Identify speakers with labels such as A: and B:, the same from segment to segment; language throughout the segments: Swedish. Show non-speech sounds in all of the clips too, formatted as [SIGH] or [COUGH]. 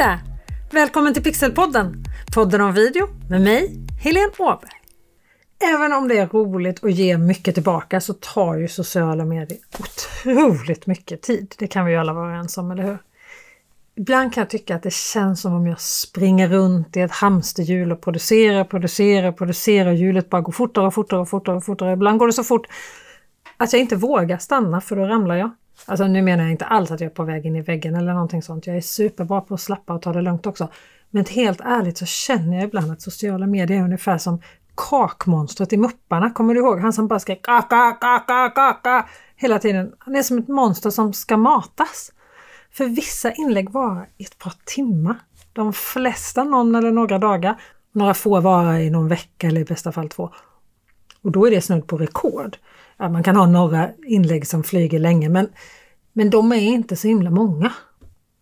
A: där! Välkommen till Pixelpodden! Podden om video med mig, Helene Åberg. Även om det är roligt och ger mycket tillbaka så tar ju sociala medier otroligt mycket tid. Det kan vi ju alla vara överens om, eller hur? Ibland kan jag tycka att det känns som om jag springer runt i ett hamsterhjul och producerar, producerar, producerar. Hjulet bara går fortare och fortare och fortare och fortare. Ibland går det så fort att jag inte vågar stanna för då ramlar jag. Alltså nu menar jag inte alls att jag är på väg in i väggen eller någonting sånt. Jag är superbra på att slappa och ta det lugnt också. Men helt ärligt så känner jag ibland att sociala medier är ungefär som kakmonstret i Mupparna. Kommer du ihåg? Han som bara skrek kaka, kaka, kaka hela tiden. Han är som ett monster som ska matas. För vissa inlägg varar i ett par timmar. De flesta någon eller några dagar. Några få varar i någon vecka eller i bästa fall två. Och då är det snudd på rekord. Ja, man kan ha några inlägg som flyger länge men, men de är inte så himla många.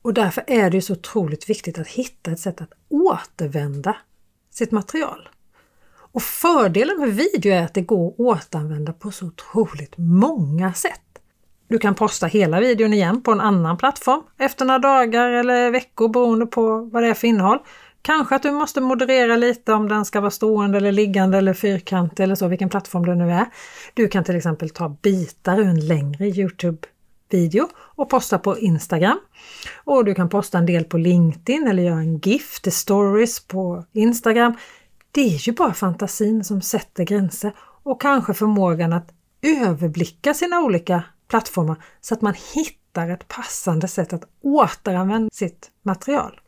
A: Och därför är det så otroligt viktigt att hitta ett sätt att återvända sitt material. Och fördelen med video är att det går att återanvända på så otroligt många sätt. Du kan posta hela videon igen på en annan plattform efter några dagar eller veckor beroende på vad det är för innehåll. Kanske att du måste moderera lite om den ska vara stående eller liggande eller fyrkantig eller så, vilken plattform det nu är. Du kan till exempel ta bitar ur en längre Youtube-video och posta på Instagram. Och du kan posta en del på LinkedIn eller göra en GIF till stories på Instagram. Det är ju bara fantasin som sätter gränser och kanske förmågan att överblicka sina olika plattformar så att man hittar ett passande sätt att återanvända sitt material.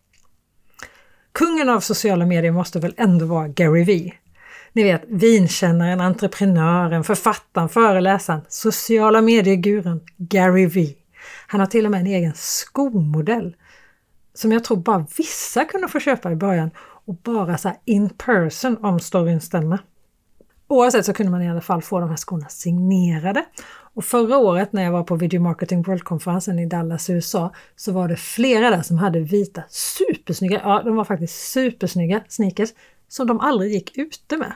A: Kungen av sociala medier måste väl ändå vara Gary Vee. Ni vet vinkännaren, entreprenören, författaren, föreläsaren, sociala medieguren Gary Vee. Han har till och med en egen skomodell som jag tror bara vissa kunde få köpa i början och bara så in person om storyn stämmer. Oavsett så kunde man i alla fall få de här skorna signerade och förra året när jag var på Video Marketing World-konferensen i Dallas, USA, så var det flera där som hade vita supersnygga, ja de var faktiskt supersnygga sneakers som de aldrig gick ute med.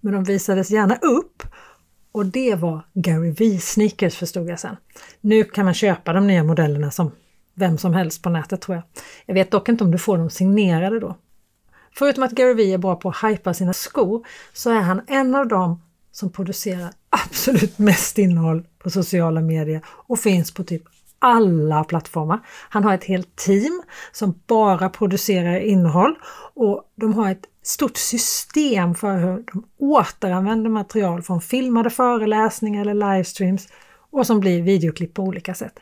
A: Men de visades gärna upp och det var Gary Vee sneakers förstod jag sen. Nu kan man köpa de nya modellerna som vem som helst på nätet tror jag. Jag vet dock inte om du får dem signerade då. Förutom att Gary Vee är bra på att hypa sina skor så är han en av dem som producerar absolut mest innehåll på sociala medier och finns på typ alla plattformar. Han har ett helt team som bara producerar innehåll och de har ett stort system för hur de återanvänder material från filmade föreläsningar eller livestreams och som blir videoklipp på olika sätt.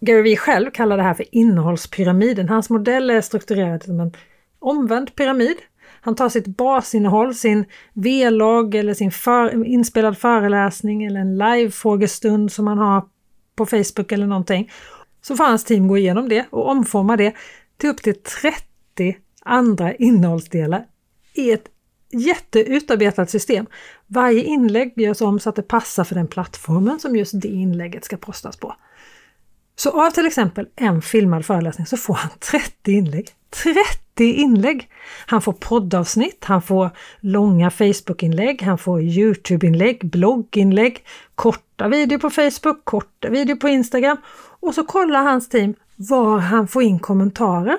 A: Gary Vee själv kallar det här för innehållspyramiden. Hans modell är strukturerad som en omvänd pyramid han tar sitt basinnehåll, sin V-logg eller sin för, inspelad föreläsning eller en live-frågestund som han har på Facebook eller någonting. Så får hans team gå igenom det och omforma det till upp till 30 andra innehållsdelar i ett jätteutarbetat system. Varje inlägg görs om så att det passar för den plattformen som just det inlägget ska postas på. Så av till exempel en filmad föreläsning så får han 30 inlägg. 30 inlägg! Han får poddavsnitt, han får långa Facebookinlägg, han får Youtube-inlägg, blogginlägg, korta videor på Facebook, korta videor på Instagram och så kollar hans team var han får in kommentarer.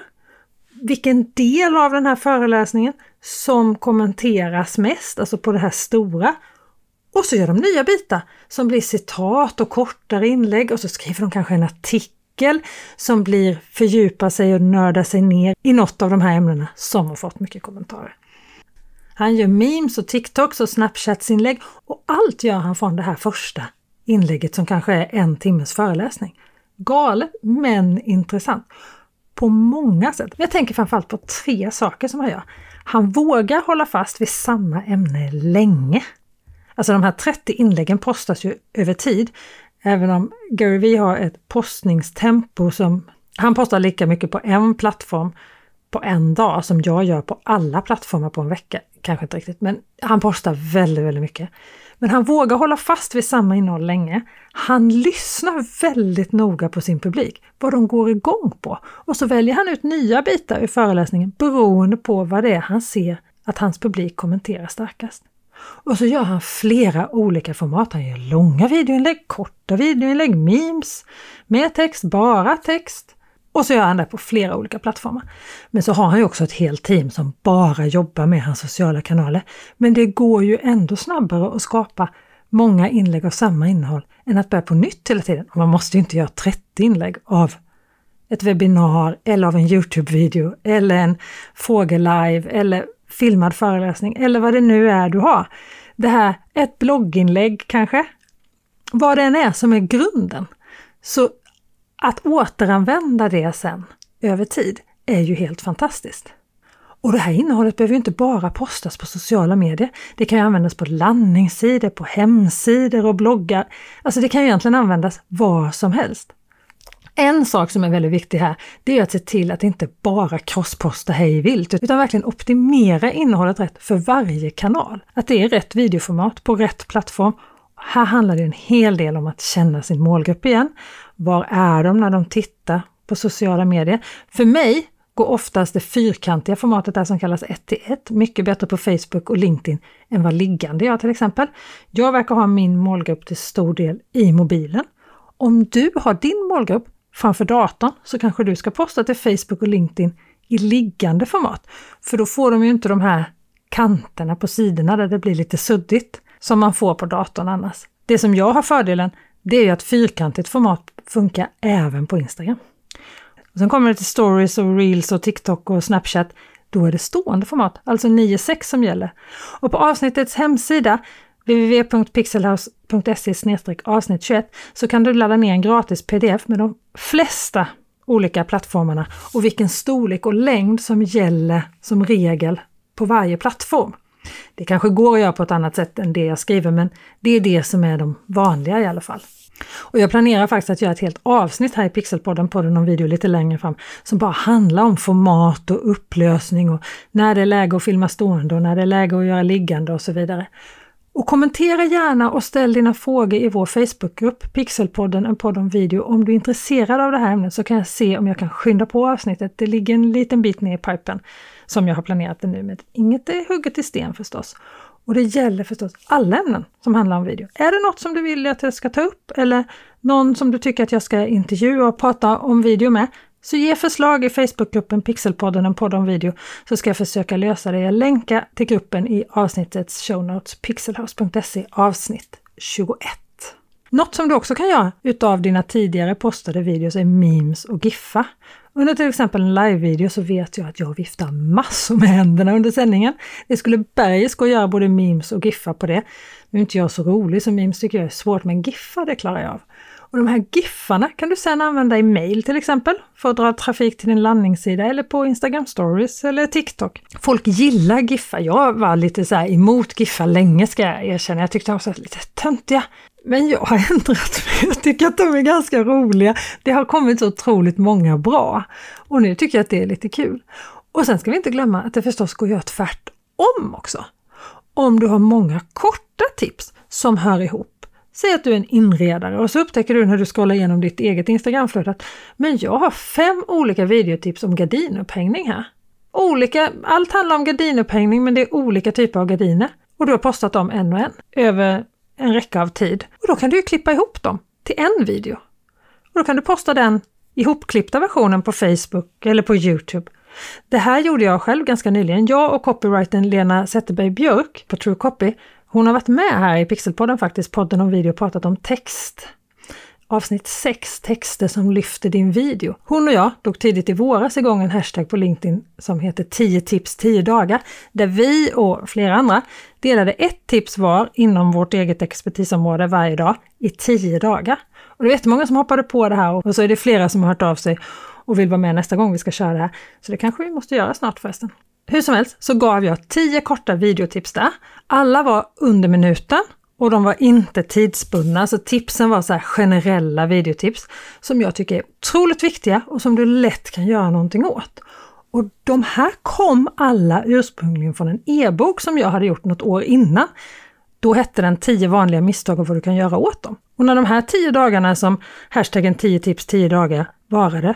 A: Vilken del av den här föreläsningen som kommenteras mest, alltså på det här stora och så gör de nya bitar som blir citat och kortare inlägg och så skriver de kanske en artikel som blir fördjupa sig och nörda sig ner i något av de här ämnena som har fått mycket kommentarer. Han gör memes och TikToks och Snapchat-inlägg. och allt gör han från det här första inlägget som kanske är en timmes föreläsning. Galet men intressant. På många sätt. Jag tänker framförallt på tre saker som han gör. Han vågar hålla fast vid samma ämne länge. Alltså de här 30 inläggen postas ju över tid. Även om Gary Vee har ett postningstempo som han postar lika mycket på en plattform på en dag som jag gör på alla plattformar på en vecka. Kanske inte riktigt, men han postar väldigt, väldigt mycket. Men han vågar hålla fast vid samma innehåll länge. Han lyssnar väldigt noga på sin publik, vad de går igång på. Och så väljer han ut nya bitar i föreläsningen beroende på vad det är han ser att hans publik kommenterar starkast. Och så gör han flera olika format. Han gör långa videoinlägg, korta videoinlägg, memes, med text, bara text. Och så gör han det på flera olika plattformar. Men så har han ju också ett helt team som bara jobbar med hans sociala kanaler. Men det går ju ändå snabbare att skapa många inlägg av samma innehåll än att börja på nytt hela tiden. man måste ju inte göra 30 inlägg av ett webbinar eller av en Youtube-video eller en frågelive eller filmad föreläsning eller vad det nu är du har. Det här, ett blogginlägg kanske, vad det än är som är grunden. Så att återanvända det sen över tid är ju helt fantastiskt. Och det här innehållet behöver inte bara postas på sociala medier. Det kan ju användas på landningssidor, på hemsidor och bloggar. Alltså det kan ju egentligen användas var som helst. En sak som är väldigt viktig här, det är att se till att inte bara crossposta hej vilt, utan verkligen optimera innehållet rätt för varje kanal. Att det är rätt videoformat på rätt plattform. Här handlar det en hel del om att känna sin målgrupp igen. Var är de när de tittar på sociala medier? För mig går oftast det fyrkantiga formatet där som kallas 1 till 1 mycket bättre på Facebook och LinkedIn än vad liggande gör till exempel. Jag verkar ha min målgrupp till stor del i mobilen. Om du har din målgrupp framför datorn så kanske du ska posta till Facebook och LinkedIn i liggande format. För då får de ju inte de här kanterna på sidorna där det blir lite suddigt som man får på datorn annars. Det som jag har fördelen, det är ju att fyrkantigt format funkar även på Instagram. Och sen kommer det till stories och reels och TikTok och Snapchat. Då är det stående format, alltså 9.6 som gäller. Och på avsnittets hemsida www.pixelhouse.se avsnitt 21 så kan du ladda ner en gratis pdf med de flesta olika plattformarna och vilken storlek och längd som gäller som regel på varje plattform. Det kanske går att göra på ett annat sätt än det jag skriver men det är det som är de vanliga i alla fall. Och jag planerar faktiskt att göra ett helt avsnitt här i Pixelpodden, podden om video lite längre fram, som bara handlar om format och upplösning och när det är läge att filma stående och när det är läge att göra liggande och så vidare. Och kommentera gärna och ställ dina frågor i vår Facebookgrupp Pixelpodden, en podd om video. Om du är intresserad av det här ämnet så kan jag se om jag kan skynda på avsnittet. Det ligger en liten bit ner i pipen som jag har planerat det nu Men Inget är hugget i sten förstås. Och det gäller förstås alla ämnen som handlar om video. Är det något som du vill att jag ska ta upp eller någon som du tycker att jag ska intervjua och prata om video med, så ge förslag i Facebookgruppen Pixelpodden, en podd om video, så ska jag försöka lösa det. Jag länkar till gruppen i avsnittets show notes, pixelhouse.se avsnitt 21. Något som du också kan göra utav dina tidigare postade videos är memes och giffa. Under till exempel en live-video så vet jag att jag viftar massor med händerna under sändningen. Det skulle bergis gå att göra både memes och giffa på det. Nu är inte jag så rolig så memes tycker jag är svårt, men giffa det klarar jag av. Och de här giffarna kan du sedan använda i mail till exempel för att dra trafik till din landningssida eller på Instagram stories eller TikTok. Folk gillar giffar. Jag var lite så emot giffar länge ska jag erkänna. Jag tyckte de var lite töntiga. Men jag har [LAUGHS] ändrat mig. Jag tycker att de är ganska roliga. Det har kommit så otroligt många bra. Och nu tycker jag att det är lite kul. Och sen ska vi inte glömma att det förstås går att göra tvärtom också. Om du har många korta tips som hör ihop Säg att du är en inredare och så upptäcker du när du scrollar igenom ditt eget Instagramflöde att men jag har fem olika videotips om gardinupphängning här. Olika, allt handlar om gardinupphängning men det är olika typer av gardiner. Och du har postat dem en och en över en räcka av tid. Och då kan du ju klippa ihop dem till en video. Och då kan du posta den ihopklippta versionen på Facebook eller på Youtube. Det här gjorde jag själv ganska nyligen. Jag och copywritern Lena Zetterberg Björk på True Copy hon har varit med här i Pixelpodden faktiskt, podden om video, och pratat om text. Avsnitt 6, texter som lyfter din video. Hon och jag drog tidigt i våras igång en hashtag på LinkedIn som heter 10 tips 10 dagar, där vi och flera andra delade ett tips var inom vårt eget expertisområde varje dag i 10 dagar. Och det är jättemånga som hoppade på det här och så är det flera som har hört av sig och vill vara med nästa gång vi ska köra det här. Så det kanske vi måste göra snart förresten. Hur som helst så gav jag tio korta videotips där. Alla var under minuten och de var inte tidsbundna, så tipsen var så generella videotips som jag tycker är otroligt viktiga och som du lätt kan göra någonting åt. Och de här kom alla ursprungligen från en e-bok som jag hade gjort något år innan. Då hette den 10 vanliga misstag och vad du kan göra åt dem. Och när de här 10 dagarna som hashtaggen 10 tips 10 dagar varade,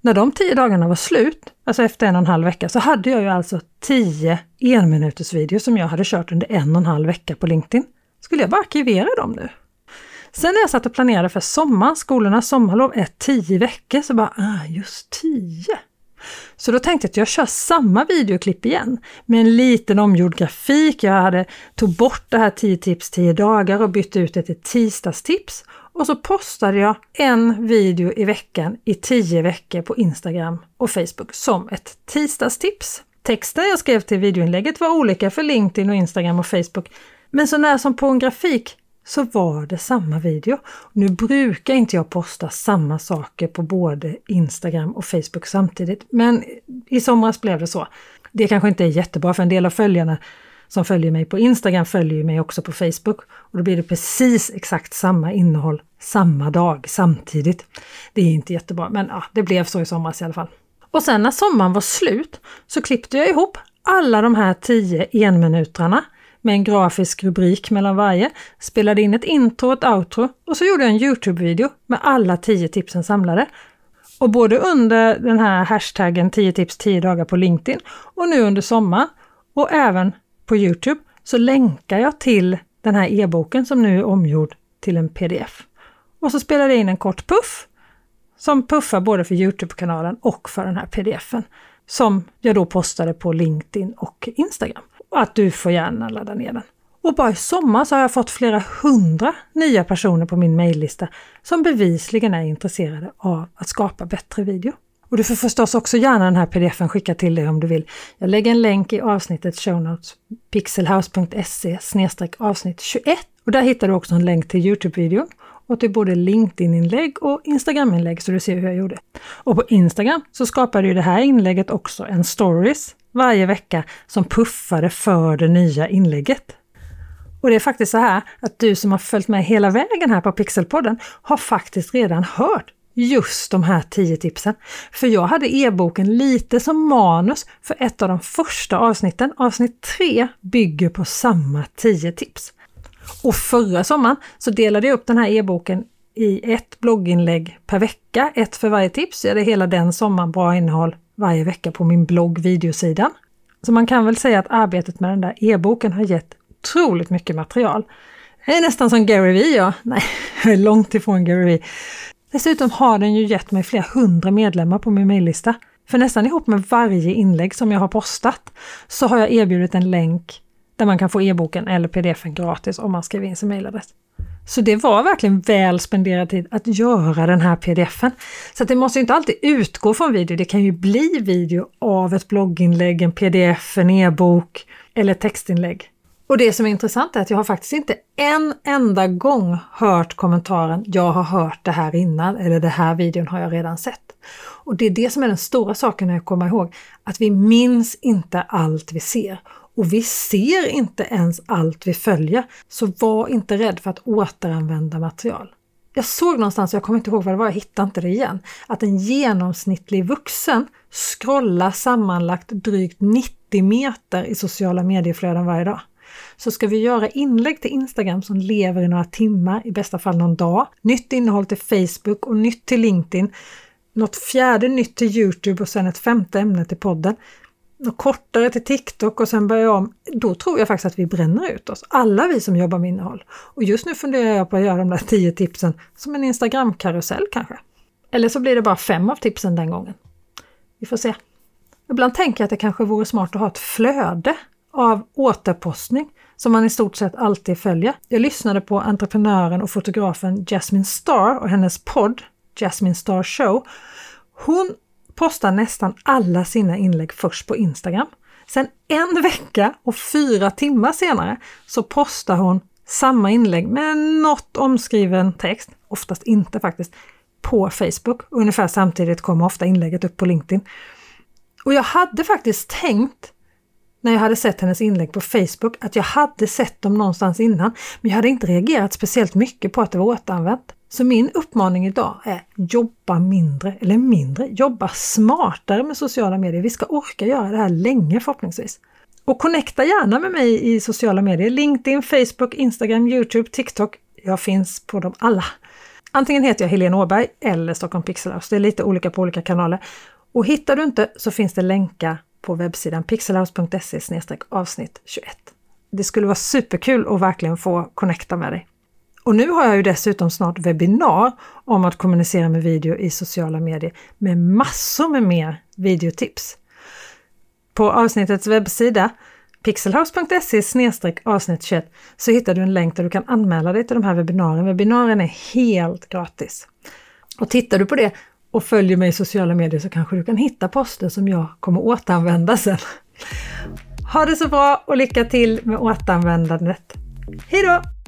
A: när de tio dagarna var slut, alltså efter en och en halv vecka, så hade jag ju alltså tio enminutersvideos som jag hade kört under en och en halv vecka på LinkedIn. Skulle jag bara arkivera dem nu? Sen när jag satt och planerade för sommaren, skolornas sommarlov är tio veckor, så bara, ah, just tio. Så då tänkte jag att jag kör samma videoklipp igen med en liten omgjord grafik. Jag hade tog bort det här 10 tips 10 dagar och bytte ut det till tisdagstips. Och så postade jag en video i veckan i tio veckor på Instagram och Facebook som ett tisdagstips. Texten jag skrev till videoinlägget var olika för LinkedIn och Instagram och Facebook. Men så när som på en grafik så var det samma video. Nu brukar inte jag posta samma saker på både Instagram och Facebook samtidigt, men i somras blev det så. Det kanske inte är jättebra för en del av följarna som följer mig på Instagram följer mig också på Facebook och då blir det precis exakt samma innehåll samma dag samtidigt. Det är inte jättebra, men ja, det blev så i somras i alla fall. Och sen när sommaren var slut så klippte jag ihop alla de här tio enminutrarna med en grafisk rubrik mellan varje, spelade in ett intro och ett outro och så gjorde jag en Youtube-video med alla 10 tipsen samlade. Och både under den här hashtaggen 10 tips 10 dagar på LinkedIn och nu under sommaren och även på Youtube så länkar jag till den här e-boken som nu är omgjord till en pdf. Och så spelar jag in en kort puff som puffar både för Youtube-kanalen och för den här pdfen som jag då postade på LinkedIn och Instagram Och att du får gärna ladda ner den. Och bara i sommar så har jag fått flera hundra nya personer på min mejllista som bevisligen är intresserade av att skapa bättre video. Och du får förstås också gärna den här pdfen skicka till dig om du vill. Jag lägger en länk i avsnittet show notes pixelhouse.se avsnitt 21 och där hittar du också en länk till Youtube-videon och till både LinkedIn-inlägg och Instagram-inlägg så du ser hur jag gjorde. Och på Instagram så skapade ju det här inlägget också en stories varje vecka som puffade för det nya inlägget. Och det är faktiskt så här att du som har följt med hela vägen här på Pixelpodden har faktiskt redan hört just de här tio tipsen. För jag hade e-boken lite som manus för ett av de första avsnitten. Avsnitt 3 bygger på samma tio tips. Och förra sommaren så delade jag upp den här e-boken i ett blogginlägg per vecka, ett för varje tips. Jag hade hela den sommaren bra innehåll varje vecka på min blogg videosidan. Så man kan väl säga att arbetet med den där e-boken har gett otroligt mycket material. Jag är nästan som Gary Vee, ja. Nej, [LAUGHS] jag är långt ifrån Gary Vee. Dessutom har den ju gett mig flera hundra medlemmar på min mejllista. För nästan ihop med varje inlägg som jag har postat så har jag erbjudit en länk där man kan få e-boken eller pdfen gratis om man skriver in sin mejladress. Så det var verkligen väl spenderad tid att göra den här pdfen. Så det måste inte alltid utgå från video, det kan ju bli video av ett blogginlägg, en pdf, en e-bok eller ett textinlägg. Och det som är intressant är att jag har faktiskt inte en enda gång hört kommentaren “Jag har hört det här innan” eller “Det här videon har jag redan sett”. Och det är det som är den stora saken att komma ihåg, att vi minns inte allt vi ser. Och vi ser inte ens allt vi följer, så var inte rädd för att återanvända material. Jag såg någonstans, jag kommer inte ihåg vad det var, jag hittar inte det igen, att en genomsnittlig vuxen scrollar sammanlagt drygt 90 meter i sociala medieflöden varje dag. Så ska vi göra inlägg till Instagram som lever i några timmar, i bästa fall någon dag, nytt innehåll till Facebook och nytt till LinkedIn, något fjärde nytt till Youtube och sen ett femte ämne till podden, något kortare till TikTok och sen börja om, då tror jag faktiskt att vi bränner ut oss. Alla vi som jobbar med innehåll. Och just nu funderar jag på att göra de där tio tipsen som en Instagram-karusell kanske. Eller så blir det bara fem av tipsen den gången. Vi får se. Ibland tänker jag att det kanske vore smart att ha ett flöde av återpostning som man i stort sett alltid följer. Jag lyssnade på entreprenören och fotografen Jasmine Star och hennes podd Jasmine Star Show. Hon postar nästan alla sina inlägg först på Instagram. Sen en vecka och fyra timmar senare så postar hon samma inlägg med något omskriven text, oftast inte faktiskt, på Facebook. Ungefär samtidigt kommer ofta inlägget upp på LinkedIn. Och jag hade faktiskt tänkt när jag hade sett hennes inlägg på Facebook att jag hade sett dem någonstans innan, men jag hade inte reagerat speciellt mycket på att det var återanvänt. Så min uppmaning idag är jobba mindre, eller mindre, jobba smartare med sociala medier. Vi ska orka göra det här länge förhoppningsvis. Och connecta gärna med mig i sociala medier. LinkedIn, Facebook, Instagram, Youtube, TikTok. Jag finns på dem alla. Antingen heter jag Helene Åberg eller Stockholm Pixelhouse. Det är lite olika på olika kanaler. Och hittar du inte så finns det länkar på webbsidan pixelhouse.se avsnitt 21. Det skulle vara superkul att verkligen få connecta med dig. Och nu har jag ju dessutom snart webbinar om att kommunicera med video i sociala medier med massor med mer videotips. På avsnittets webbsida pixelhouse.se avsnitt 21 så hittar du en länk där du kan anmäla dig till de här webbinarierna. Webbinarierna är helt gratis. Och tittar du på det och följer mig i sociala medier så kanske du kan hitta poster som jag kommer återanvända sen. Ha det så bra och lycka till med återanvändandet! Hejdå!